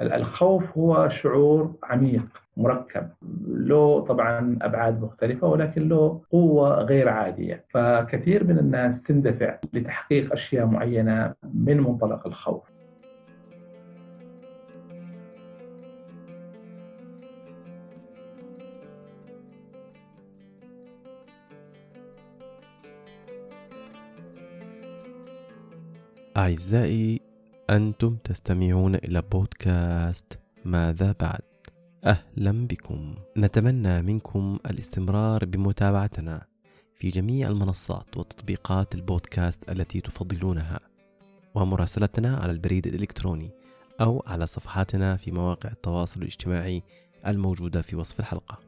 الخوف هو شعور عميق مركب. له طبعا أبعاد مختلفة ولكن له قوة غير عادية. فكثير من الناس تندفع لتحقيق أشياء معينة من منطلق الخوف. أعزائي أنتم تستمعون إلى بودكاست ماذا بعد؟ أهلا بكم. نتمنى منكم الاستمرار بمتابعتنا في جميع المنصات وتطبيقات البودكاست التي تفضلونها ومراسلتنا على البريد الإلكتروني أو على صفحاتنا في مواقع التواصل الاجتماعي الموجودة في وصف الحلقة.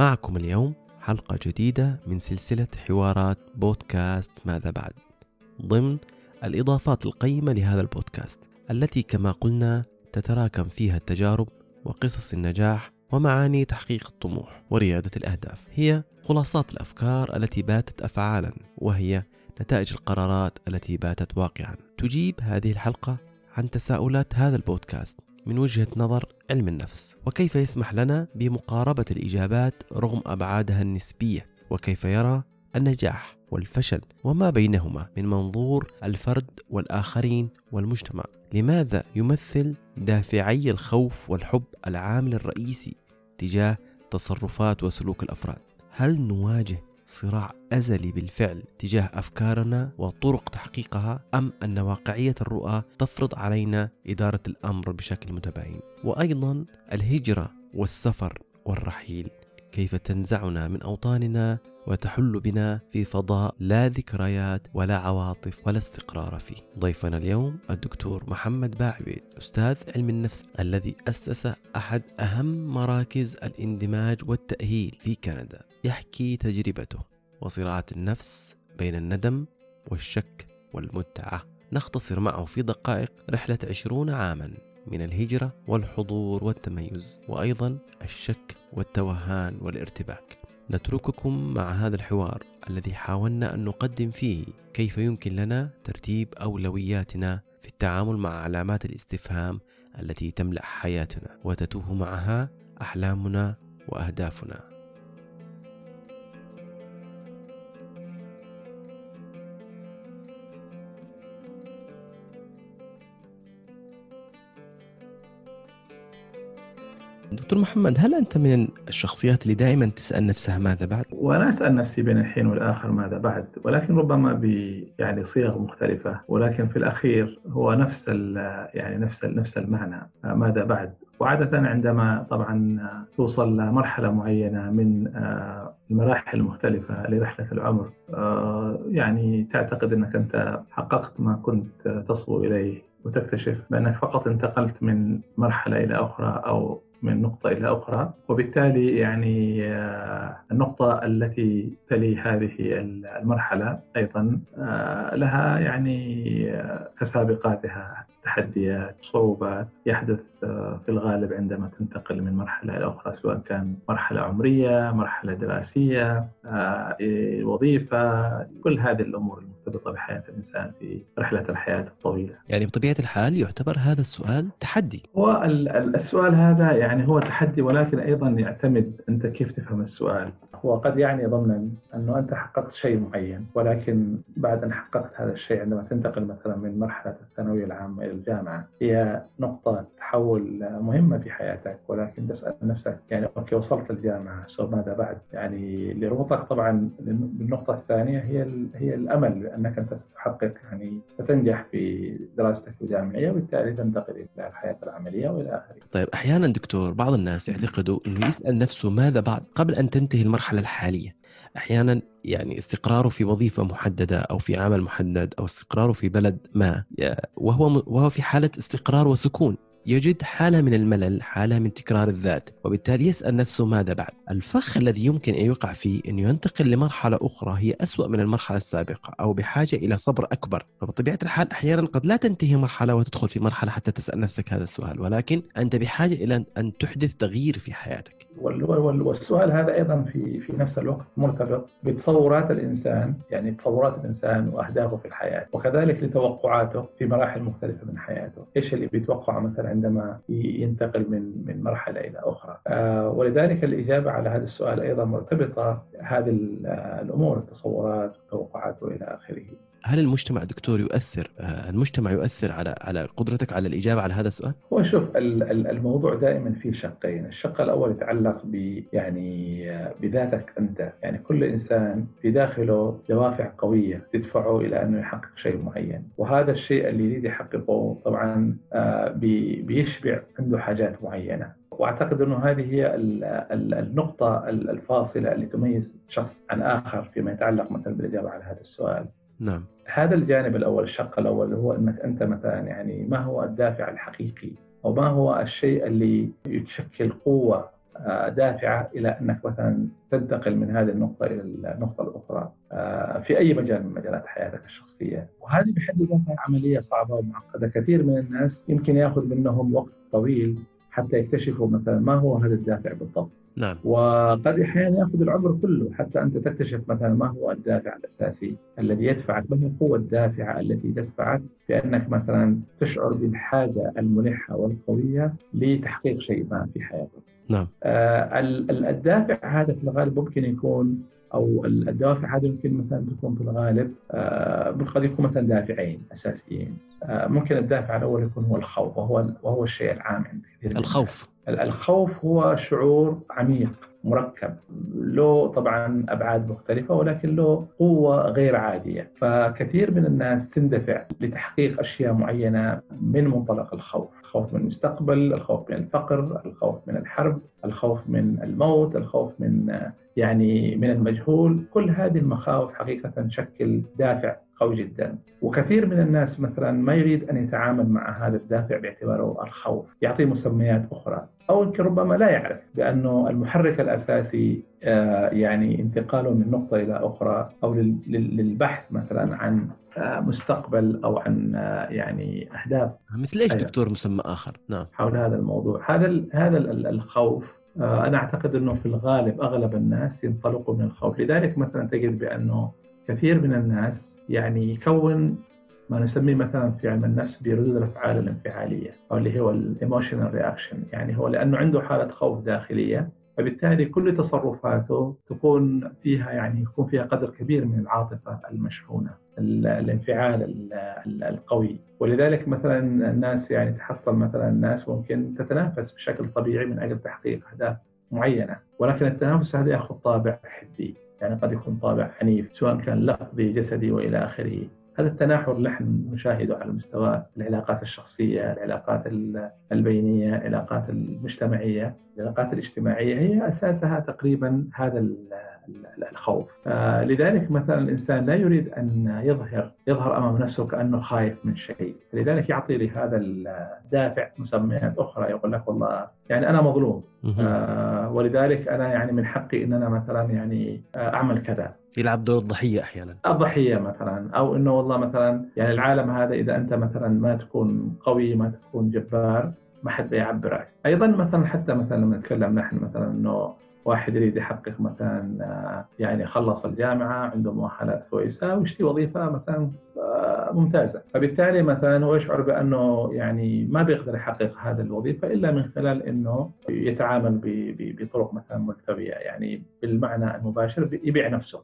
معكم اليوم حلقة جديدة من سلسلة حوارات بودكاست ماذا بعد؟ ضمن الإضافات القيمة لهذا البودكاست التي كما قلنا تتراكم فيها التجارب وقصص النجاح ومعاني تحقيق الطموح وريادة الأهداف. هي خلاصات الأفكار التي باتت أفعالا وهي نتائج القرارات التي باتت واقعا. تجيب هذه الحلقة عن تساؤلات هذا البودكاست. من وجهة نظر علم النفس وكيف يسمح لنا بمقاربة الإجابات رغم أبعادها النسبية وكيف يرى النجاح والفشل وما بينهما من منظور الفرد والآخرين والمجتمع. لماذا يمثل دافعي الخوف والحب العامل الرئيسي تجاه تصرفات وسلوك الأفراد؟ هل نواجه صراع أزلي بالفعل تجاه أفكارنا وطرق تحقيقها أم أن واقعية الرؤى تفرض علينا إدارة الأمر بشكل متباين؟ وأيضا الهجرة والسفر والرحيل كيف تنزعنا من أوطاننا وتحل بنا في فضاء لا ذكريات ولا عواطف ولا استقرار فيه. ضيفنا اليوم الدكتور محمد باعبيد أستاذ علم النفس الذي أسس أحد أهم مراكز الاندماج والتأهيل في كندا. يحكي تجربته وصراعات النفس بين الندم والشك والمتعة. نختصر معه في دقائق رحلة عشرون عاما من الهجرة والحضور والتميز وأيضا الشك والتوهان والارتباك نترككم مع هذا الحوار الذي حاولنا أن نقدم فيه كيف يمكن لنا ترتيب أولوياتنا في التعامل مع علامات الاستفهام التي تملأ حياتنا وتتوه معها أحلامنا وأهدافنا. دكتور محمد هل أنت من الشخصيات اللي دائما تسأل نفسها ماذا بعد؟ وأنا أسأل نفسي بين الحين والآخر ماذا بعد ولكن ربما ب يعني صيغ مختلفة ولكن في الأخير هو نفس يعني نفس نفس المعنى ماذا بعد وعادة عندما طبعا توصل لمرحلة معينة من آه، المراحل المختلفة لرحلة العمر آه، يعني تعتقد أنك أنت حققت ما كنت تصبو إليه وتكتشف بأنك فقط انتقلت من مرحلة إلى أخرى أو من نقطة إلى أخرى وبالتالي يعني آه، النقطة التي تلي هذه المرحلة أيضا آه، لها يعني آه، كسابقاتها تحديات صعوبات. يحدث في الغالب عندما تنتقل من مرحلة إلى أخرى سواء كان مرحلة عمرية مرحلة دراسية وظيفة كل هذه الأمور المرتبطة بحياة الإنسان في رحلة الحياة الطويلة. يعني بطبيعة الحال يعتبر هذا السؤال تحدي. هو السؤال هذا يعني هو تحدي ولكن أيضا يعتمد أنت كيف تفهم السؤال. هو قد يعني ضمنا أنه أنت حققت شيء معين ولكن بعد أن حققت هذا الشيء عندما تنتقل مثلا من مرحلة الثانوية العامة إلى الجامعة هي نقطة تحول مهمة في حياتك. ولكن تسأل نفسك يعني okay وصلت الجامعة so ماذا بعد؟ يعني لربطك طبعا بالنقطة الثانية هي هي الأمل بأنك أنت تحقق يعني ستنجح في دراستك الجامعية وبالتالي تنتقل إلى الحياة العملية وإلى آخره. طيب أحيانا دكتور بعض الناس يعتقدوا أنه يسأل نفسه ماذا بعد قبل أن تنتهي المرحلة الحالية. أحيانا يعني استقراره في وظيفة محددة أو في عمل محدد أو استقراره في بلد ما وهو وهو في حالة استقرار وسكون. يجد حالة من الملل حالة من تكرار الذات وبالتالي يسأل نفسه ماذا بعد؟ الفخ الذي يمكن أن يقع فيه أنه ينتقل لمرحلة أخرى هي أسوأ من المرحلة السابقة أو بحاجة إلى صبر أكبر. فبطبيعة الحال أحيانا قد لا تنتهي مرحلة وتدخل في مرحلة حتى تسأل نفسك هذا السؤال ولكن أنت بحاجة إلى أن تحدث تغيير في حياتك. والسؤال هذا أيضا في في نفس الوقت مرتبط بتصورات الإنسان يعني تصورات الإنسان وأهدافه في الحياة وكذلك لتوقعاته في مراحل مختلفة من حياته، إيش اللي بيتوقعه مثلا عندما ينتقل من من مرحلة إلى أخرى، آه ولذلك الإجابة على هذا السؤال أيضا مرتبطة هذه الأمور التصورات والتوقعات وإلى آخره. هل المجتمع دكتور يؤثر آه، المجتمع يؤثر على على قدرتك على الإجابة على هذا السؤال؟ هو شوف الموضوع دائما فيه شقين، الشق الأول يتعلق ب يعني آه، بذاتك أنت، يعني كل إنسان في داخله دوافع قوية تدفعه إلى أنه يحقق شيء معين، وهذا الشيء اللي يريد يحققه طبعا آه، بيشبع عنده حاجات معينة، وأعتقد أنه هذه هي النقطة الفاصلة اللي تميز شخص عن آخر فيما يتعلق مثلا بالإجابة على هذا السؤال. نعم. هذا الجانب الأول الشق الأول هو أنك أنت مثلا يعني ما هو الدافع الحقيقي أو ما هو الشيء اللي يشكل قوة آه، دافعة إلى أنك مثلا تنتقل من هذه النقطة إلى النقطة الأخرى آه، في أي مجال من مجالات حياتك الشخصية، وهذه بحد ذاتها عملية صعبة ومعقدة، كثير من الناس يمكن يأخذ منهم وقت طويل حتى يكتشفوا مثلا ما هو هذا الدافع بالضبط. نعم وقد أحيانا يأخذ العمر كله حتى أنت تكتشف مثلا ما هو الدافع الأساسي الذي يدفعك ما هي القوه الدافعه التي تدفعك بأنك مثلا تشعر بالحاجة الملحة والقوية لتحقيق شيء ما في حياتك. نعم. آه الدافع هذا في الغالب ممكن يكون أو الدوافع هذه ممكن مثلا تكون في الغالب آه قد يكون مثلا دافعين أساسيين. آه ممكن الدافع الأول يكون هو الخوف وهو وهو الشيء العام عند الخوف. الخوف هو شعور عميق. مركب. له طبعا أبعاد مختلفة ولكن له قوة غير عادية. فكثير من الناس تندفع لتحقيق أشياء معينة من منطلق الخوف. الخوف من المستقبل الخوف من الفقر الخوف من الحرب الخوف من الموت الخوف من يعني من المجهول. كل هذه المخاوف حقيقة تشكل دافع قوي جدا. وكثير من الناس مثلا ما يريد أن يتعامل مع هذا الدافع باعتباره الخوف يعطيه مسميات أخرى. أو يمكن ربما لا يعرف بأنه المحرك الأساسي آه، يعني انتقاله من نقطة إلى أخرى أو للبحث مثلا عن آه، مستقبل أو عن آه، يعني أهداف. مثل إيش دكتور مسمى آخر؟ نعم. حول هذا الموضوع. هذا هذا الخوف أنا أعتقد إنه في الغالب أغلب الناس ينطلقوا من الخوف. لذلك مثلا تجد بأنه كثير من الناس يعني يكون ما نسميه مثلا في علم النفس بردود الأفعال الانفعالية أو اللي هو ال emotional reaction يعني هو لأنه عنده حالة خوف داخلية فبالتالي كل تصرفاته تكون فيها يعني يكون فيها قدر كبير من العاطفة المشحونة الانفعال القوي. ولذلك مثلا الناس يعني تحصل مثلا الناس ممكن تتنافس بشكل طبيعي من أجل تحقيق أهداف معينة ولكن التنافس هذا ياخذ طابع حدي. يعني قد يكون طابع عنيف سواء كان لفظي جسدي وإلى آخره. هذا التناحر اللي نحن نشاهده على مستوى العلاقات الشخصية العلاقات البينية العلاقات المجتمعية العلاقات الاجتماعية هي أساسها تقريبا هذا الخوف. آه، لذلك مثلا الإنسان لا يريد أن يظهر يظهر أمام نفسه كأنه خايف من شيء. لذلك يعطي لهذا الدافع مسميات أخرى يقول لك والله يعني أنا مظلوم. آه ولذلك أنا يعني من حقي أن أنا مثلا يعني آه، أعمل كذا. يلعب دور الضحيه أحيانا. الضحية مثلا أو إنه والله مثلا يعني العالم هذا إذا أنت مثلا ما تكون قوي ما تكون جبار ما حد بيعبرك أيضا مثلا حتى مثلا لما نتكلم نحن مثلا إنه واحد يريد يحقق مثلا آه، يعني خلص الجامعة عنده مؤهلات كويسة ويشتري وظيفة مثلا ممتازة، فبالتالي مثلا هو يشعر بأنه يعني ما بيقدر يحقق هذه الوظيفة إلا من خلال إنه يتعامل بطرق مثلا ملتوية يعني بالمعنى المباشر يبيع نفسه.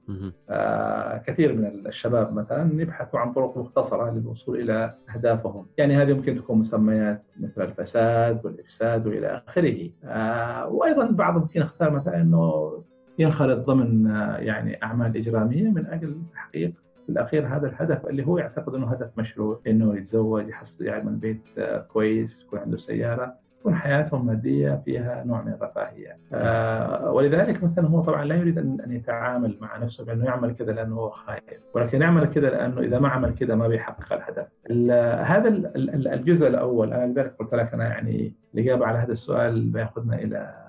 آه كثير من الشباب مثلا يبحثوا عن طرق مختصرة للوصول إلى أهدافهم، يعني هذه ممكن تكون مسميات مثل الفساد والإفساد وإلى آخره. آه وأيضا البعض ممكن يختار مثلا إنه ينخرط ضمن آه، يعني أعمال إجرامية من أجل تحقيق في الأخير هذا الهدف اللي هو يعتقد إنه هدف مشروع إنه يتزوج يحصل يعمل بيت آه، كويس يكون عنده سيارة تكون حياتهم مادية فيها نوع من الرفاهية. آه ولذلك مثلا هو طبعا لا يريد ان يتعامل مع نفسه بأنه يعمل كذا لأنه هو خايف ولكن يعمل كذا لأنه إذا ما عمل كذا ما بيحقق الهدف. هذا الجزء الأول أنا لذلك قلت لك أنا يعني الإجابة على هذا السؤال بياخذنا إلى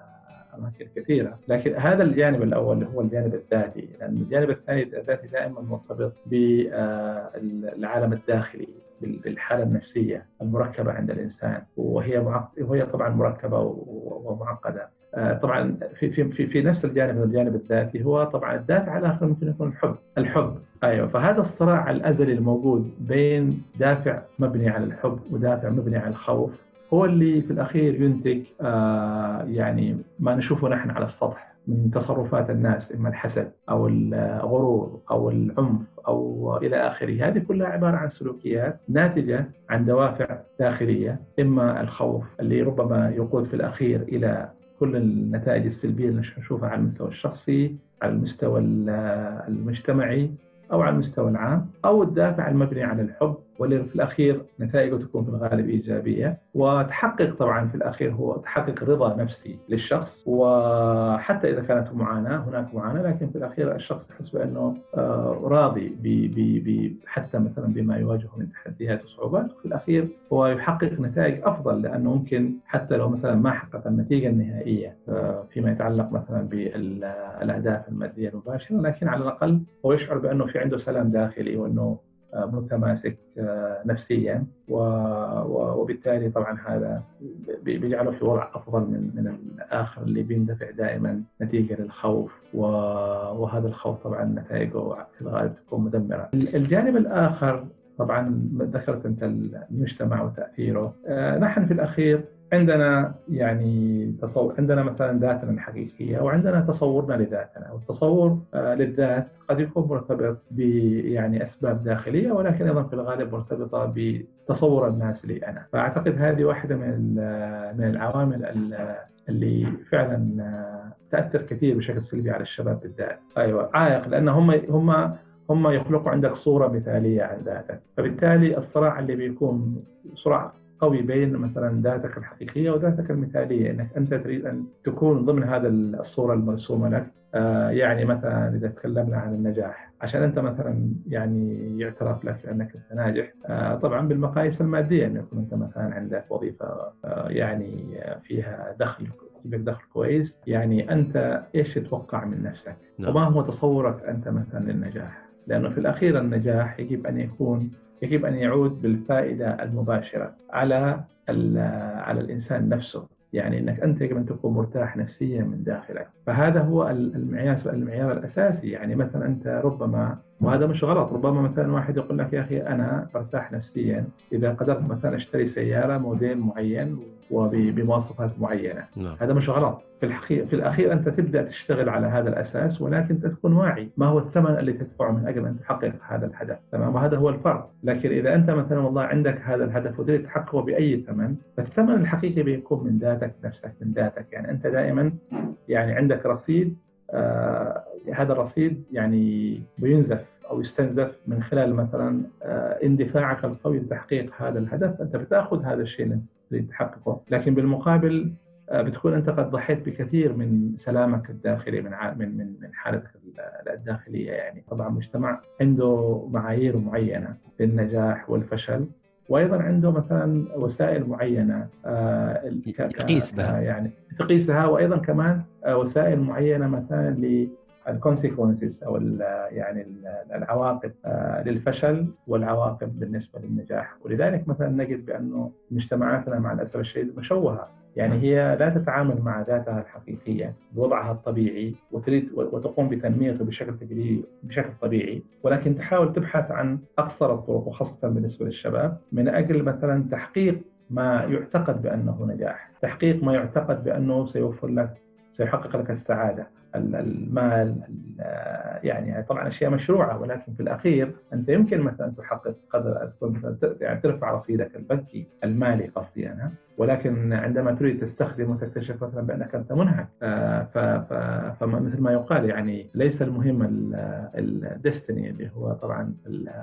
أماكن كثيرة، لكن هذا الجانب الأول اللي هو الجانب الذاتي، لأن الجانب الثاني الذاتي دائما مرتبط بالعالم الداخلي بالحالة النفسية المركبة عند الإنسان. وهي وهي طبعا مركبة ومعقدة. آه، طبعا في في في, في نفس الجانب الجانب الذاتي هو طبعا الدافع الآخر ممكن يكون الحب، الحب. أيوه. فهذا الصراع الأزلي الموجود بين دافع مبني على الحب ودافع مبني على الخوف هو اللي في الأخير ينتج آه، يعني ما نشوفه نحن على السطح من تصرفات الناس إما الحسد أو الغرور أو العنف أو إلى آخره. هذه كلها عبارة عن سلوكيات ناتجة عن دوافع داخلية إما الخوف اللي ربما يقود في الأخير إلى كل النتائج السلبية اللي نشوفها على المستوى الشخصي على المستوى المجتمعي أو على المستوى العام أو الدافع المبني على الحب واللي في الأخير نتائجه تكون في الغالب إيجابية. وتحقق طبعا في الأخير هو تحقق رضا نفسي للشخص. وحتى إذا كانت معاناة هناك معاناة لكن في الأخير الشخص يحس بأنه آه، راضي بي بي بي حتى مثلا بما يواجهه من تحديات وصعوبات. وفي الأخير هو يحقق نتائج أفضل لأنه ممكن حتى لو مثلا ما حقق النتيجة النهائية آه، فيما يتعلق مثلا بالأهداف المادية المباشرة لكن على الأقل هو يشعر بأنه في عنده سلام داخلي وأنه متماسك آه، نفسيا. وبالتالي طبعا هذا بيجعله في وضع أفضل من من الآخر اللي بيندفع دائما نتيجة للخوف. وهذا الخوف طبعا نتائجه في الغالب تكون مدمرة. الجانب الآخر طبعا ذكرت أنت المجتمع وتأثيره، آه، نحن في الأخير عندنا يعني تصور عندنا مثلا ذاتنا الحقيقيه وعندنا تصورنا لذاتنا والتصور آه، للذات قد يكون مرتبط يعني أسباب داخلية ولكن أيضا في الغالب مرتبطة بتصور الناس لي أنا. فأعتقد هذه واحدة من من العوامل اللي فعلا آه، تأثر كثير بشكل سلبي على الشباب بالذات. أيوه عائق لأن هم هم هم يخلقوا عندك صورة مثالية عن ذاتك. فبالتالي الصراع اللي بيكون صراع قوي بين مثلا ذاتك الحقيقية وذاتك المثالية إنك أنت تريد أن تكون ضمن هذا الصورة المرسومة لك. آه يعني مثلا إذا تكلمنا عن النجاح عشان أنت مثلا يعني يعترف لك أنك أنت ناجح. آه طبعا بالمقاييس المادية انه يكون أنت مثلا عندك وظيفة آه يعني فيها دخل دخل كويس. يعني أنت إيش تتوقع من نفسك؟ نعم. وما هو تصورك أنت مثلا للنجاح؟ لأنه في الأخير النجاح يجب أن يكون يجب أن يعود بالفائدة المباشرة على على الإنسان نفسه. يعني إنك أنت يجب أن تكون مرتاح نفسيا من داخلك. فهذا هو المعيار المعيار الأساسي. يعني مثلا أنت ربما وهذا مش غلط ربما مثلا واحد يقول لك يا أخي أنا أرتاح نفسيا. إذا قدرت مثلا أشتري سيارة موديل معين وبمواصفات معينة. نعم. هذا مش غلط. في الحقيقة في الأخير أنت تبدأ تشتغل على هذا الأساس ولكن تكون واعي. ما هو الثمن اللي تدفعه من أجل أن تحقق هذا الهدف؟ تمام؟ وهذا هو الفرق. لكن إذا أنت مثلا والله عندك هذا الهدف وتريد تحققه بأي ثمن فالثمن الحقيقي بيكون من ذاتك نفسك من ذاتك. يعني أنت دائما يعني عندك رصيد آه هذا الرصيد يعني بينزف أو يستنزف من خلال مثلا آه اندفاعك القوي لتحقيق هذا الهدف. انت بتأخذ هذا الشيء لتحققه. لكن بالمقابل آه، بتكون أنت قد ضحيت بكثير من سلامك الداخلي من من من من حالتك الداخلية يعني. طبعا مجتمع عنده معايير معينة للنجاح والفشل وأيضا عنده مثلا وسائل معينة آه، تقيس بها. يعني تقيسها وأيضا كمان آه، وسائل معينة مثلا الكونسيكونسز أو يعني العواقب آه، للفشل والعواقب بالنسبة للنجاح. ولذلك مثلا نجد بأنه مجتمعاتنا مع الأسف الشديد مشوهة. يعني هي لا تتعامل مع ذاتها الحقيقية بوضعها الطبيعي وتريد وتقوم بتنميته بشكل تجريبي بشكل طبيعي. ولكن تحاول تبحث عن أقصر الطرق وخاصة بالنسبة للشباب من أجل مثلا تحقيق ما يعتقد بأنه نجاح، تحقيق ما يعتقد بأنه سيوفر لك سيحقق لك السعادة، المال يعني طبعا أشياء مشروعة ولكن في الأخير أنت يمكن مثلا تحقق قدر يعني ترفع رصيدك البنكي المالي قصدي أنا ولكن عندما تريد تستخدم وتكتشف مثلا بأنك أنت منهك آه، فمثل ما يقال يعني ليس المهم الدستني اللي هو طبعا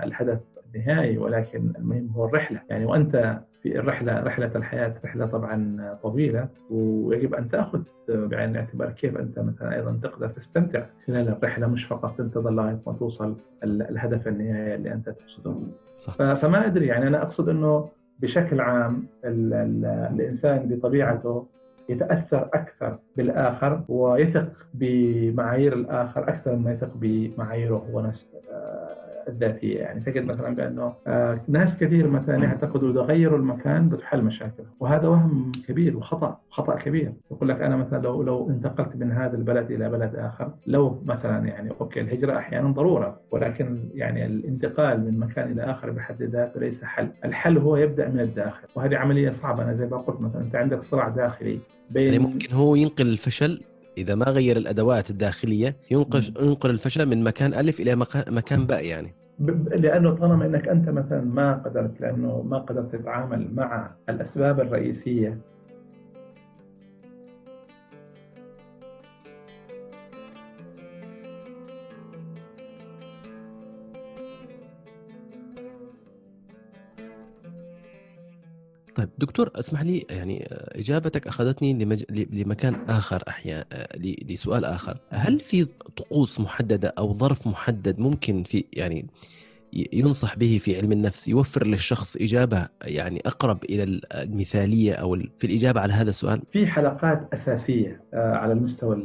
الهدف النهائي ولكن المهم هو الرحلة. يعني وأنت في الرحله رحلة الحياة رحلة طبعا طويلة ويجب أن تأخذ بعين الاعتبار كيف أنت مثلا أيضا تقدر تستمتع خلال الرحلة مش فقط تنتظر لغايه ما توصل الهدف النهائي اللي أنت تقصده. صح. فما أدري يعني أنا أقصد إنه بشكل عام ال ال الإنسان بطبيعته يتأثر أكثر بالآخر ويثق بمعايير الآخر أكثر مما يثق بمعاييره هو نفسه الذاتية. يعني تجد مثلا بأنه آه، ناس كثير مثلا يعتقدوا إذا غيروا المكان بتحل مشاكل. وهذا وهم كبير وخطأ خطأ كبير. يقول لك أنا مثلا لو لو انتقلت من هذا البلد إلى بلد آخر لو مثلا يعني أوكي الهجرة أحيانا ضرورة ولكن يعني الانتقال من مكان إلى آخر بحد ذاته ليس حل، الحل هو يبدأ من الداخل. وهذه عملية صعبة. أنا زي ما قلت مثلا أنت عندك صراع داخلي بين يعني ممكن هو ينقل الفشل إذا ما غير الأدوات الداخلية ينقل ينقل الفشل من مكان ألف إلى مكان باء يعني. لأنه طالما إنك أنت مثلا ما قدرت لأنه ما قدرت تتعامل مع الأسباب الرئيسية طيب دكتور اسمح لي يعني إجابتك أخذتني لمج... لمكان آخر أحيانا لسؤال آخر هل في طقوس محددة أو ظرف محدد ممكن في يعني ينصح به في علم النفس يوفر للشخص إجابة يعني أقرب إلى المثالية أو في الإجابة على هذا السؤال؟ في حلقات أساسية آه، على المستوى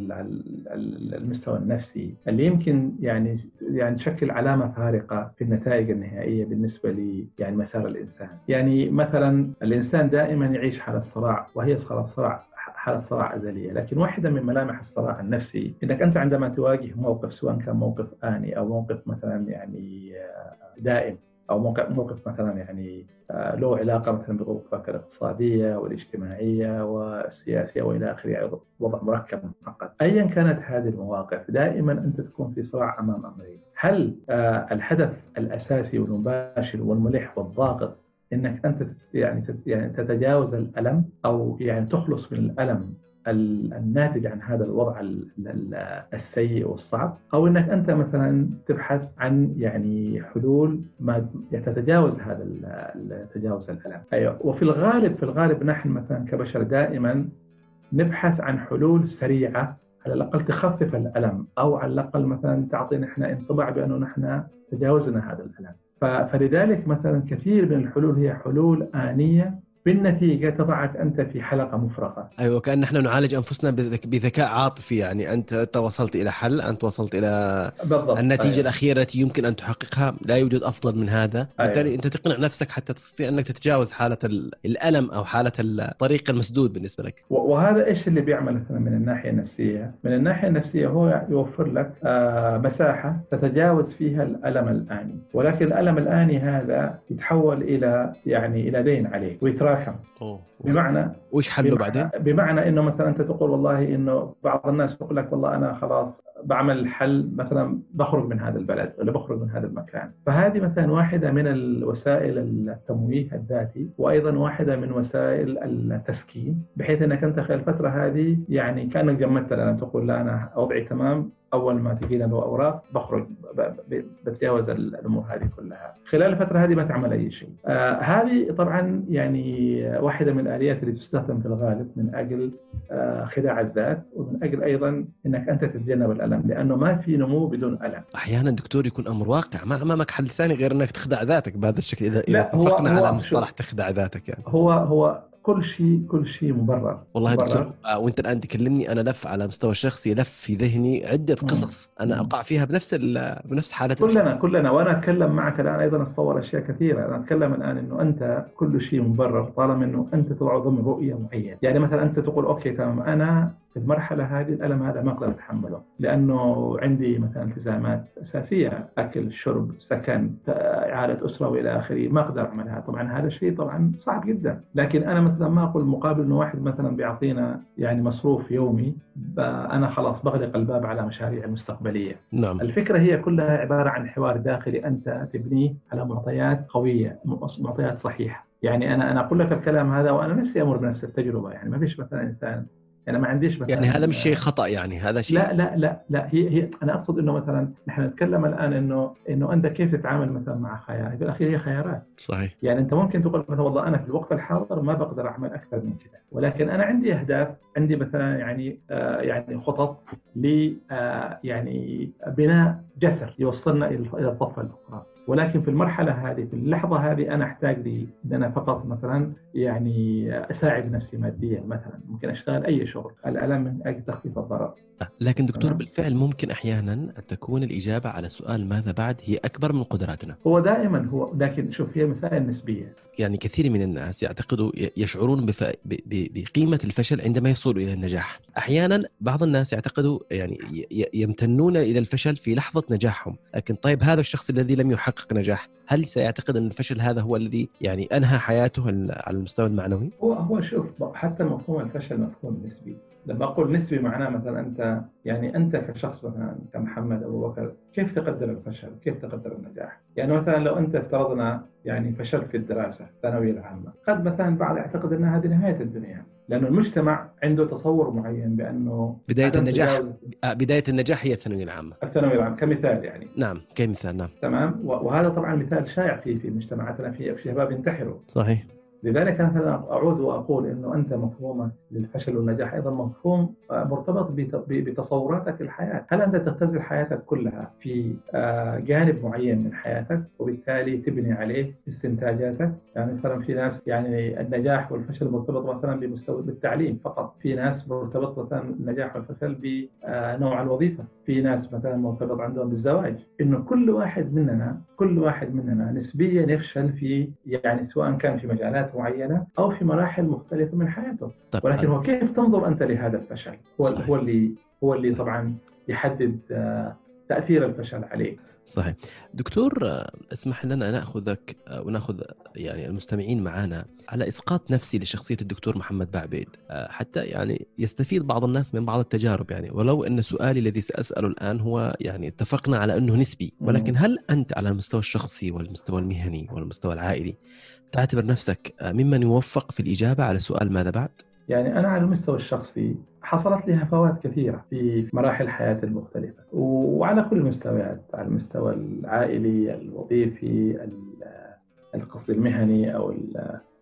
المستوى النفسي اللي يمكن يعني يعني تشكل علامة فارقة في النتائج النهائية بالنسبة ل يعني مسار الإنسان، يعني مثلا الإنسان دائما يعيش حالة صراع وهي حالة صراع حالة صراع أزلية. لكن واحدة من ملامح الصراع النفسي أنك أنت عندما تواجه موقف سواء كان موقف آني أو موقف مثلا يعني آه، دائم أو موقف مثلا يعني آه، له علاقة مثلا بظروفك الاقتصادية والاجتماعية والسياسية وإلى آخره يعني وضع مركب معقد. ايا كانت هذه المواقف دائما أنت تكون في صراع أمام أمرين. هل آه، الهدف الأساسي والمباشر والملح والضاغط إنك أنت يعني يعني تتجاوز الألم أو يعني تخلص من الألم الناتج عن هذا الوضع السيء والصعب؟ أو إنك أنت مثلا تبحث عن يعني حلول ما تتجاوز هذا تجاوز الألم. أيوه. وفي الغالب في الغالب نحن مثلا كبشر دائما نبحث عن حلول سريعة على الأقل تخفف الألم أو على الأقل مثلا تعطينا إحنا انطباع بأنه نحن تجاوزنا هذا الألم. فلذلك مثلا كثير من الحلول هي حلول آنية بالنتيجة تضعك أنت في حلقة مفرغة. أيوة كأن نحن نعالج أنفسنا بذكاء عاطفي يعني. أنت وصلت إلى حل أنت وصلت إلى بالضبط. النتيجة أيوة. الأخيرة التي يمكن أن تحققها. لا يوجد أفضل من هذا. أيوة. بالتالي أنت تقنع نفسك حتى تستطيع أنك تتجاوز حالة الألم أو حالة الطريق المسدود بالنسبة لك. وهذا إيش اللي بيعمل مثلا من الناحية النفسية؟ من الناحية النفسية هو يوفر لك آه، مساحة تتجاوز فيها الألم الآني. ولكن الألم الآني هذا يتحول إلى يعني إلى دين عليك. ويتراكم أوه. بمعنى وش حله بعدين؟ بمعنى إنه مثلا أنت تقول والله إنه بعض الناس يقول لك والله أنا خلاص بعمل حل مثلا بخرج من هذا البلد ولا بخرج من هذا المكان فهذه مثلا واحدة من الوسائل التمويه الذاتي وأيضا واحدة من وسائل التسكين بحيث أنك أنت خلال الفترة هذه يعني كأنك جمدت الآن تقول لا أنا وضعي تمام أول ما تجينا له أوراق بخرج بتجاوز الأمور هذه كلها. خلال الفترة هذه ما تعمل أي شيء. آه هذه طبعا يعني واحدة من الاليات اللي تستخدم في الغالب من أجل آه خداع الذات ومن أجل أيضا إنك أنت تتجنب الألم لأنه ما في نمو بدون ألم. أحيانا دكتور يكون أمر واقع. ما امامك حل ثاني غير إنك تخدع ذاتك بهذا الشكل. اذا إذا اتفقنا على مصطلح تخدع ذاتك يعني. هو هو كل شيء كل شيء مبرر والله مبرر. دكتور آه وانت الآن تكلمني أنا لف على مستوى الشخصي لف في ذهني عدة قصص أنا اقع فيها بنفس بنفس حالة كلنا كلنا. وأنا أتكلم معك الآن أيضا أتصور أشياء كثيرة. أنا أتكلم الآن إنه أنت كل شيء مبرر طالما إنه أنت تضع ضمن رؤية معينة. يعني مثلا أنت تقول أوكي تمام أنا في المرحلة هذه الألم هذا ما أقدر أتحمله لأنه عندي مثلا التزامات أساسية أكل شرب سكن إعادة أسرة وإلى آخره ما أقدر أعملها. طبعا هذا الشيء طبعا صعب جدا لكن أنا مثلا ما أقول مقابل إنه واحد مثلا بيعطينا يعني مصروف يومي أنا خلاص بغلق الباب على مشاريع المستقبليه نعم. الفكرة هي كلها عبارة عن حوار داخلي أنت تبنيه على معطيات قوية معطيات صحيحة. يعني أنا أنا أقول لك الكلام هذا وأنا نفسي أمر بنفس التجربة يعني ما فيش مثلا إنسان يعني ما عنديش مثلا يعني هذا مش شيء خطأ يعني هذا شيء لا لا لا لا هي هي أنا أقصد إنه مثلا نحن نتكلم الآن إنه إنه أنت كيف تتعامل مثلا مع خيارات في الاخير هي خيارات. صحيح. يعني أنت ممكن تقول مثلا والله أنا في الوقت الحاضر ما بقدر أعمل أكثر من كذا ولكن أنا عندي أهداف عندي مثلا يعني آه يعني خطط ل آه يعني بناء جسر يوصلنا إلى الضفه الأخرى. ولكن في المرحلة هذه في اللحظة هذه أنا أحتاج لي إن أنا فقط مثلا يعني أساعد نفسي ماديا مثلا. ممكن أشتغل أي شغل. الالم من أجل تخفيف الضرر. لكن دكتور بالفعل ممكن أحيانا ان تكون الإجابة على سؤال ماذا بعد هي أكبر من قدراتنا. هو دائما هو لكن شوف هي مسائل نسبية. يعني كثير من الناس يعتقدوا يشعرون بف... ب... بقيمة الفشل عندما يصلوا إلى النجاح. أحيانا بعض الناس يعتقدوا يعني يمتنون إلى الفشل في لحظة نجاحهم. لكن طيب هذا الشخص الذي لم يحقق نجاح هل سيعتقد أن الفشل هذا هو الذي يعني أنهى حياته على المستوى المعنوي؟ هو هو شوف حتى مفهوم الفشل مفهوم نسبي. لما أقول نسبي معناه مثلا أنت يعني أنت كشخص مثلا كمحمد أبو بكر كيف تقدر الفشل؟ كيف تقدر النجاح؟ يعني مثلا لو أنت افترضنا يعني فشلت في الدراسة الثانوية العامة، قد مثلا بعض يعتقد ان هذه نهاية الدنيا، لأنه المجتمع عنده تصور معين بأنه بداية النجاح آه، بداية النجاح هي الثانوية العامة. الثانوية العامة كمثال يعني. نعم كمثال نعم. تمام؟ وهذا طبعا مثال شائع في في مجتمعاتنا في شباب ينتحروا. صحيح. لذلك مثلا أعود وأقول إنه أنت مفهومك للفشل والنجاح أيضا مفهوم آه، مرتبط بتصوراتك في الحياة، هل أنت تختزل حياتك كلها في آه، جانب معين من حياتك وبالتالي تبني عليه استنتاجاتك؟ يعني مثلا في ناس يعني النجاح والفشل مرتبط مثلا بمستوى بالتعليم فقط، في ناس مرتبط مثلا النجاح والفشل بنوع الوظيفة، في ناس مثلا مرتبط عندهم بالزواج، إنه كل واحد مننا كل واحد مننا نسبيا يفشل في يعني سواء كان في مجالات معينة أو في مراحل مختلفة من حياته. طيب ولكن هو كيف تنظر أنت لهذا الفشل؟ هو صحيح. هو اللي هو اللي طبعا يحدد آه، تأثير الفشل عليه صحيح. دكتور آه، اسمح لنا نأخذك آه، ونأخذ يعني المستمعين معنا على إسقاط نفسي لشخصية الدكتور محمد بعبيد. حتى يعني يستفيد بعض الناس من بعض التجارب يعني. ولو أن سؤالي الذي سأسأله الآن هو يعني اتفقنا على أنه نسبي ولكن هل أنت على المستوى الشخصي والمستوى المهني والمستوى العائلي تعتبر نفسك ممن يوفق في الإجابة على سؤال ماذا بعد؟ يعني أنا على المستوى الشخصي حصلت لي هفوات كثيرة في مراحل حياتي المختلفة وعلى كل المستويات على المستوى العائلي الوظيفي القصد المهني أو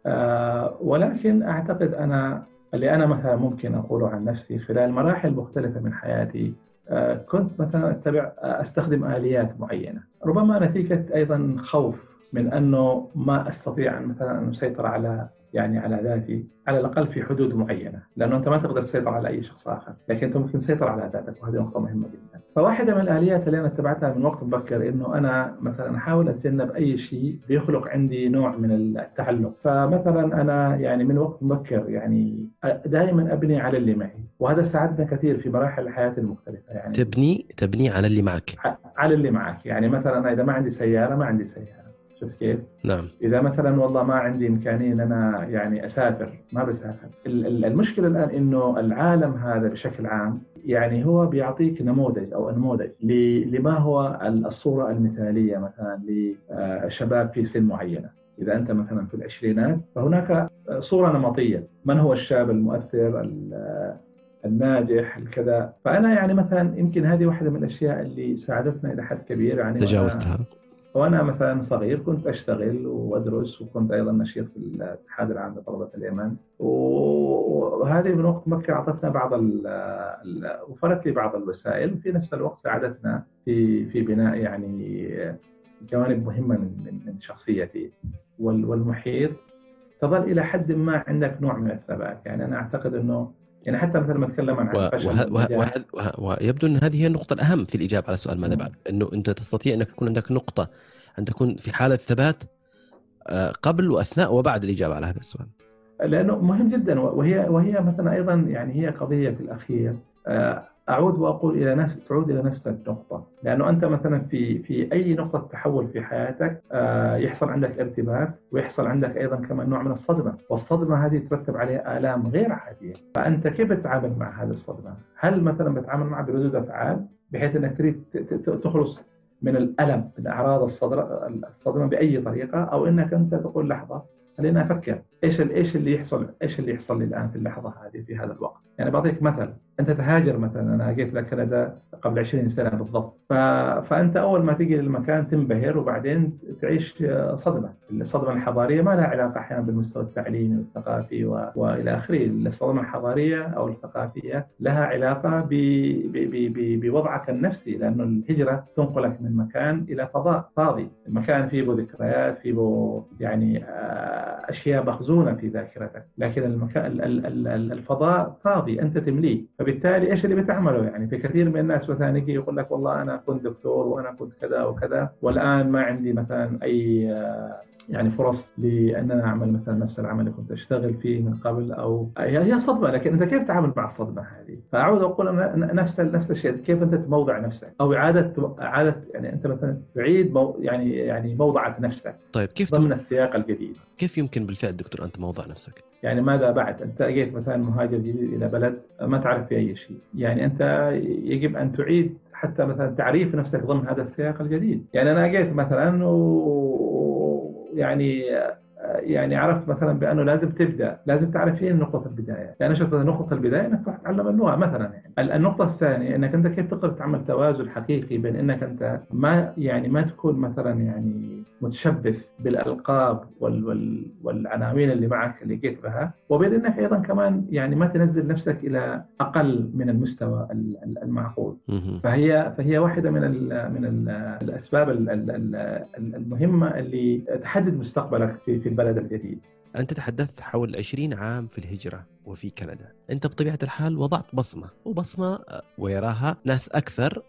آه، ولكن أعتقد أنا اللي أنا مثلا ممكن أقوله عن نفسي خلال مراحل مختلفة من حياتي آه، كنت مثلا أتبع أستخدم آليات معينة ربما نتيجة أيضا خوف من أنه ما أستطيع مثلا أن أسيطر على يعني على ذاتي على الأقل في حدود معينة، لأنه أنت ما تقدر تسيطر على أي شخص آخر، لكن أنت ممكن تسيطر على ذاتك وهذه نقطة مهمة جدا. فواحدة من الآليات اللي أنا اتبعتها من وقت مبكر إنه أنا مثلا أحاول أتجنب أي شيء بيخلق عندي نوع من التعلق، فمثلا أنا يعني من وقت مبكر يعني دائما أبني على اللي معي، وهذا ساعدنا كثير في مراحل الحياة المختلفة يعني. تبني تبني على اللي معك. على اللي معك، يعني مثلا أنا إذا ما عندي سيارة ما عندي سيارة. شفت كيف؟ نعم. إذا مثلا والله ما عندي إمكانية إن أنا يعني أسافر ما بسافر. المشكلة الآن إنه العالم هذا بشكل عام يعني هو بيعطيك نموذج أو نموذج لما هو الصورة المثالية مثلا لشباب في سن معينة. إذا أنت مثلا في العشرينات فهناك صورة نمطية. من هو الشاب المؤثر الناجح الكذا؟ فأنا يعني مثلا يمكن هذه واحدة من الأشياء اللي ساعدتنا إلى حد كبير يعني. تجاوزتها. وأنا مثلا صغير كنت أشتغل وأدرس وكنت أيضا نشيط في الاتحاد العام لطلبة اليمن. وهذه من وقت مكة أعطتنا بعض وفرت لي بعض الوسائل وفي نفس الوقت ساعدتنا في في بناء يعني جوانب مهمة من من شخصيتي. والمحيط تظل إلى حد ما عندك نوع من الثبات. يعني أنا أعتقد إنه يعني حتى مثلا لما أتكلم عن ويبدو أن هذه هي النقطة الأهم في الإجابة على سؤال ماذا بعد. أنه أنت تستطيع أنك تكون عندك نقطة أن تكون في حالة ثبات آه، قبل وأثناء وبعد الإجابة على هذا السؤال. لأنه مهم جدا وهي وهي مثلا أيضا يعني هي قضية في الأخير. آه، أعود وأقول إلى نفس تعود إلى نفس النقطة، لأنه أنت مثلا في في أي نقطة تحول في حياتك آه، يحصل عندك ارتباك ويحصل عندك أيضا كمان نوع من الصدمة، والصدمة هذه ترتب عليها آلام غير عادية، فأنت كيف تتعامل مع هذه الصدمة؟ هل مثلا بتعامل معها بردود أفعال؟ بحيث إنك تريد تخلص من الألم من أعراض الصدمة بأي طريقة أو إنك أنت تقول لحظة خلينا أفكر. إيش إيش اللي يحصل إيش اللي يحصل لي الآن في اللحظة هذه في هذا الوقت؟ يعني بعطيك مثل أنت تهاجر مثلا أنا جيت لكندا قبل 20 سنة بالضبط. ف... فأنت أول ما تيجي للمكان تنبهر وبعدين تعيش صدمة. الصدمة الحضارية ما لها علاقة أحيانا بالمستوى التعليمي والثقافي و... وإلى آخره. الصدمة الحضارية أو الثقافية لها علاقة ب... ب... ب... ب... بوضعك النفسي لأنه الهجرة تنقلك من مكان إلى فضاء فاضي. المكان فيه ذكريات فيه يعني آه، أشياء مخزونة في ذاكرتك. لكن المكان الفضاء فاضي. أنت تمليه. فبالتالي إيش اللي بتعمله؟ يعني في كثير من الناس مثلا يجي يقول لك والله أنا كنت دكتور وأنا كنت كذا وكذا والآن ما عندي مثلا أي آه، يعني فرص لأن أنا أعمل مثلا نفس العمل اللي كنت أشتغل فيه من قبل أو هي صدمة لكن أنت كيف تتعامل مع الصدمة هذه؟ فأعود أقول نفس نفس الشيء كيف أنت تموضع نفسك أو إعادة إعادة يعني أنت مثلا تعيد مو يعني يعني موضعك نفسك طيب كيف ضمن السياق الجديد كيف يمكن بالفعل دكتور أن تموضع نفسك؟ يعني ماذا بعد؟ أنت جيت مثلا مهاجر جديد إلى بلد ما تعرف فيه أي شيء، يعني أنت يجب أن تعيد حتى مثلا تعريف نفسك ضمن هذا السياق الجديد، يعني أنا جيت مثلا و يعني يعني عرفت مثلا بأنه لازم تبدأ، لازم تعرف فين نقطه البداية، يعني شوف نقطه البداية إنك تروح تتعلم اللغة مثلا يعني. النقطة الثانية إنك أنت كيف تقدر تعمل توازن حقيقي بين إنك أنت ما يعني ما تكون مثلا يعني متشبث بالألقاب وال وال والعناوين اللي معك اللي جيت بها، وبين انك أيضا كمان يعني ما تنزل نفسك إلى أقل من المستوى المعقول. فهي فهي واحدة من ال من ال الأسباب المهمة اللي تحدد مستقبلك في في البلد الجديد. أنت تحدثت حول 20 عام في الهجرة وفي كندا. أنت بطبيعة الحال وضعت بصمة وبصمة آه، ويراها ناس أكثر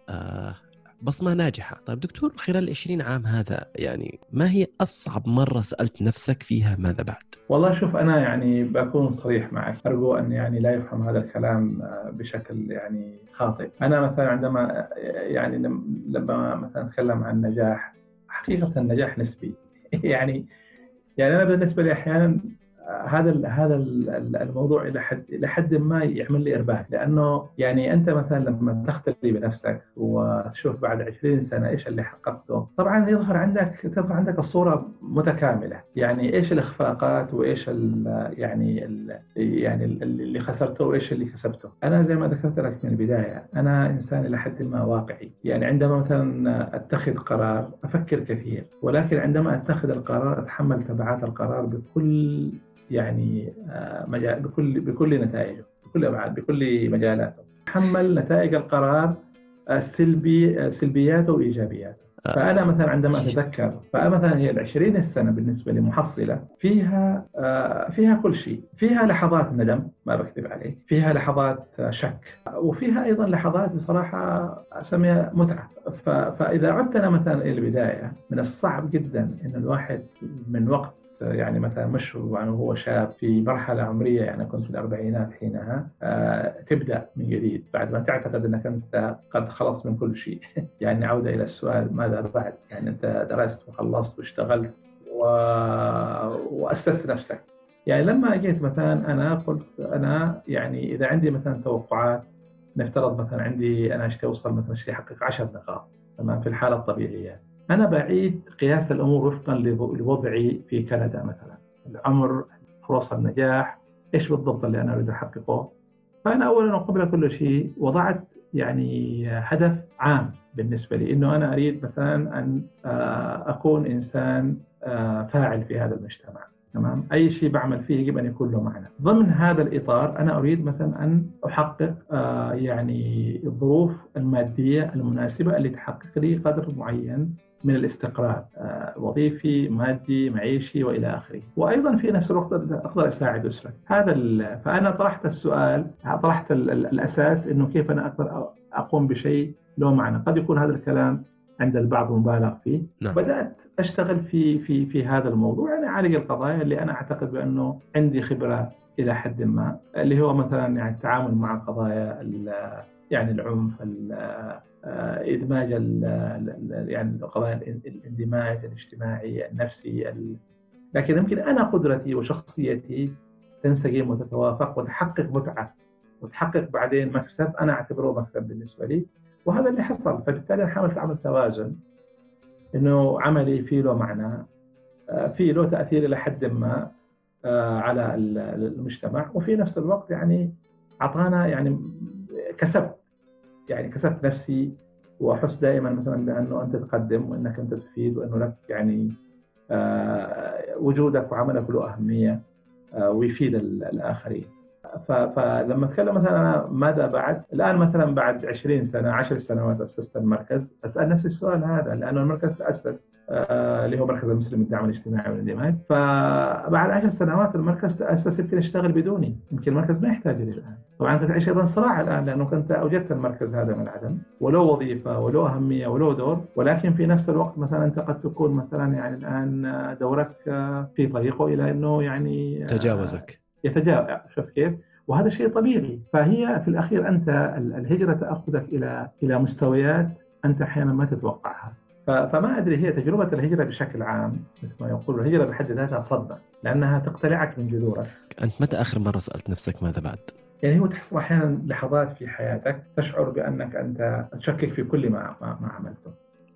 آه، بصمة ناجحة. طيب دكتور خلال ال 20 عام هذا يعني ما هي أصعب مرة سألت نفسك فيها ماذا بعد؟ والله شوف أنا يعني بكون صريح معك. أرجو أن يعني لا يفهم هذا الكلام آه، بشكل يعني خاطئ. أنا مثلا عندما يعني لما مثلا أتكلم عن النجاح حقيقة النجاح نسبي. يعني يعني أنا بالنسبة لي أحيانا هذا هذا الموضوع إلى حد إلى حد ما يعمل لي ارباك لأنه يعني أنت مثلا لما تختلي بنفسك وتشوف بعد 20 سنة إيش اللي حققته طبعا يظهر عندك تظهر عندك الصورة متكاملة. يعني إيش الإخفاقات وإيش ال يعني ال يعني اللي خسرته وإيش اللي كسبته. أنا زي ما ذكرت لك من البداية أنا إنسان إلى حد ما واقعي. يعني عندما مثلا أتخذ قرار أفكر كثير ولكن عندما أتخذ القرار أتحمل تبعات القرار بكل يعني آه، مجال بكل بكل نتائجه بكل ابعاد بكل مجالاته. تحمل نتائج القرار السلبي آه، سلبياته وإيجابياته. آه. فأنا مثلا عندما أتذكر فمثلا هي ال 20 سنه بالنسبة لي محصله فيها فيها كل شيء، فيها لحظات ندم ما بكذب عليك، فيها لحظات شك، وفيها أيضا لحظات بصراحة أسميها متعة، فإذا عدت أنا مثلا إلى البداية من الصعب جدا إن الواحد من وقت يعني مثلا مش يعني هو شاب في مرحلة عمرية يعني كنت في الأربعينات حينها آه تبدأ من جديد. بعد ما تعتقد إنك أنت قد خلصت من كل شيء. يعني عوده إلى السؤال ماذا بعد؟ يعني أنت درست وخلصت واشتغلت و... وأسست نفسك. يعني لما جيت مثلا أنا قلت أنا يعني إذا عندي مثلا توقعات نفترض مثلا عندي أنا اشتي اوصل مثلا اشتي احقق 10 نقاط تمام في الحالة الطبيعية. أنا بعيد قياس الأمور وفقا لوضعي في كندا مثلا. العمر فرص النجاح إيش بالضبط اللي أنا أريد أحققه؟ فأنا أولا وقبل كل شيء وضعت يعني هدف عام بالنسبة لي إنه أنا أريد مثلا أن آه، أكون إنسان آه، فاعل في هذا المجتمع. تمام؟ أي شيء بعمل فيه يجب أن يكون له معنى. ضمن هذا الإطار أنا أريد مثلا أن أحقق آه يعني الظروف المادية المناسبة اللي تحقق لي قدر معين من الاستقرار آه، وظيفي مادي معيشي وإلى آخره. وأيضا في نفس الوقت أقدر أساعد اسرتي هذا فأنا طرحت السؤال طرحت الأساس إنه كيف أنا أقدر أقوم بشيء له معنى. قد يكون هذا الكلام عند البعض مبالغ فيه. نعم. بدأت أشتغل في في في هذا الموضوع. يعني أعالج القضايا اللي أنا أعتقد بأنه عندي خبرة إلى حد ما اللي هو مثلا يعني التعامل مع قضايا يعني العنف آه، إدماج يعني قضايا الاندماج الاجتماعي النفسي لكن يمكن أنا قدرتي وشخصيتي تنسجم وتتوافق وتحقق متعة وتحقق بعدين مكسب أنا أعتبره مكسب بالنسبة لي وهذا اللي حصل. فبالتالي أنا حاولت أعمل توازن إنه عملي فيه له معنى آه، فيه له تأثير إلى حد ما آه، على المجتمع وفي نفس الوقت يعني أعطانا يعني كسبت يعني كسبت نفسي وأحس دائما مثلا بأنه أنت تقدم وإنك أنت تفيد وإنه لك يعني آه، وجودك وعملك له أهمية آه، ويفيد الآخرين. فلما أتكلم مثلا أنا ماذا بعد؟ الآن مثلا بعد 20 سنة 10 سنوات أسست المركز. أسأل نفسي السؤال هذا لأنه المركز تأسس آه، اللي هو مركز المسلم للدعم الاجتماعي والاندماج فبعد 10 سنوات المركز تأسس يمكن يشتغل بدوني. يمكن المركز ما يحتاج لي الآن. طبعا أنت تعيش أيضا صراع الآن لأنه كنت أوجدت المركز هذا من العدم. وله وظيفة وله أهمية وله دور. ولكن في نفس الوقت مثلا أنت قد تكون مثلا يعني الآن دورك في طريقه إلى أنه يعني تجاوزك. يتجاوز. شفت كيف؟ وهذا شيء طبيعي فهي في الأخير أنت الهجرة تأخذك إلى إلى مستويات أنت أحيانا ما تتوقعها فما أدري هي تجربة الهجرة بشكل عام مثل ما يقول الهجرة بحد ذاتها صدمة لأنها تقتلعك من جذورك. أنت متى آخر مرة سألت نفسك ماذا بعد؟ يعني هو تحصل أحيانا لحظات في حياتك تشعر بأنك أنت تشكك في كل ما ما, ما عملته.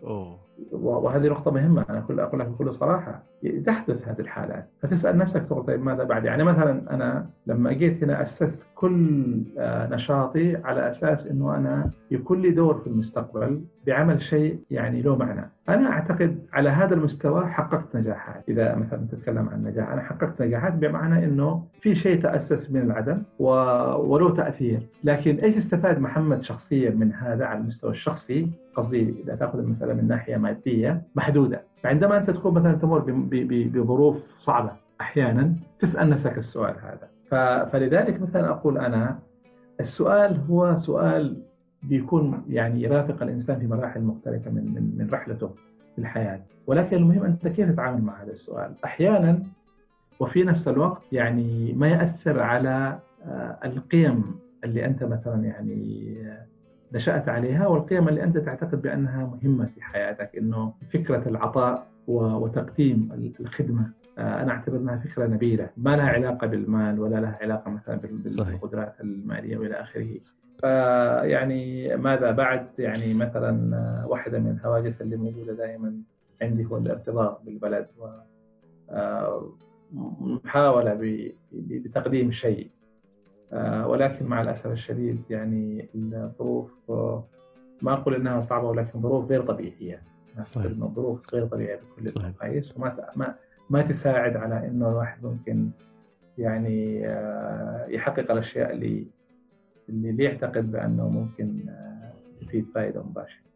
أوه. وهذه نقطة مهمة أنا أقول أقول لك بكل صراحة تحدث هذه الحالات فتسأل نفسك تقول طيب ماذا بعد؟ يعني مثلا أنا لما جيت هنا أسست كل آه، نشاطي على أساس أنه أنا يكون لي دور في المستقبل بعمل شيء يعني له معنى. أنا أعتقد على هذا المستوى حققت نجاحات. إذا مثلا تتكلم عن نجاح أنا حققت نجاحات بمعنى أنه في شيء تأسس من العدم وله تأثير. لكن إيش استفاد محمد شخصيا من هذا على المستوى الشخصي؟ قصدي إذا تأخذ المسألة من ناحية مادية محدودة. فعندما أنت تكون مثلا تمر بظروف صعبة أحيانا تسأل نفسك السؤال هذا. فلذلك مثلا أقول أنا السؤال هو سؤال بيكون يعني يرافق الإنسان في مراحل مختلفة من من من رحلته في الحياة. ولكن المهم أنت كيف تتعامل مع هذا السؤال؟ أحيانا وفي نفس الوقت يعني ما يأثر على آه، القيم اللي أنت مثلا يعني نشأت عليها والقيم اللي أنت تعتقد بأنها مهمة في حياتك إنه فكرة العطاء وتقديم الخدمة. آه، أنا أعتبر أنها فكرة نبيلة. ما لها علاقة بالمال ولا لها علاقة مثلا بالقدرات المالية وإلى آخره. فيعني ماذا بعد؟ يعني مثلا آه، واحدة من الهواجس اللي موجودة دائما عندي هو الارتباط بالبلد و آه، محاولة بتقديم شيء. ولكن مع الأسف الشديد يعني الظروف آه، ما أقول إنها صعبة ولكن ظروف غير طبيعية. صحيح. ظروف غير طبيعية بكل المقاييس وما ما ما تساعد على إنه الواحد ممكن يعني آه، يحقق الأشياء اللي اللي يعتقد بأنه ممكن تفيد فائدة مباشرة.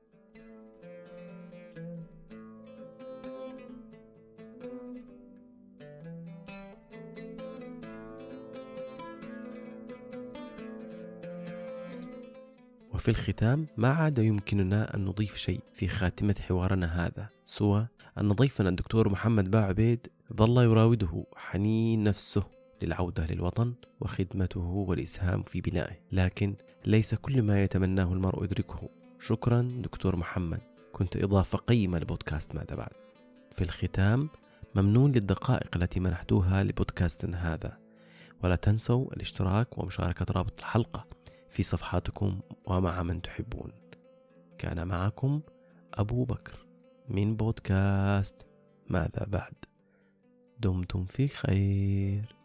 وفي الختام ما عاد يمكننا أن نضيف شيء في خاتمة حوارنا هذا سوى أن ضيفنا الدكتور محمد باع عبيد ظل يراوده حنين نفسه للعودة للوطن وخدمته والإسهام في بنائه. لكن ليس كل ما يتمناه المرء يدركه. شكرا دكتور محمد. كنت إضافة قيمة لبودكاست ماذا بعد. في الختام ممنون للدقائق التي منحتوها لبودكاستنا هذا. ولا تنسوا الاشتراك ومشاركة رابط الحلقة. في صفحاتكم ومع من تحبون. كان معكم أبو بكر من بودكاست ماذا بعد؟ دمتم في خير.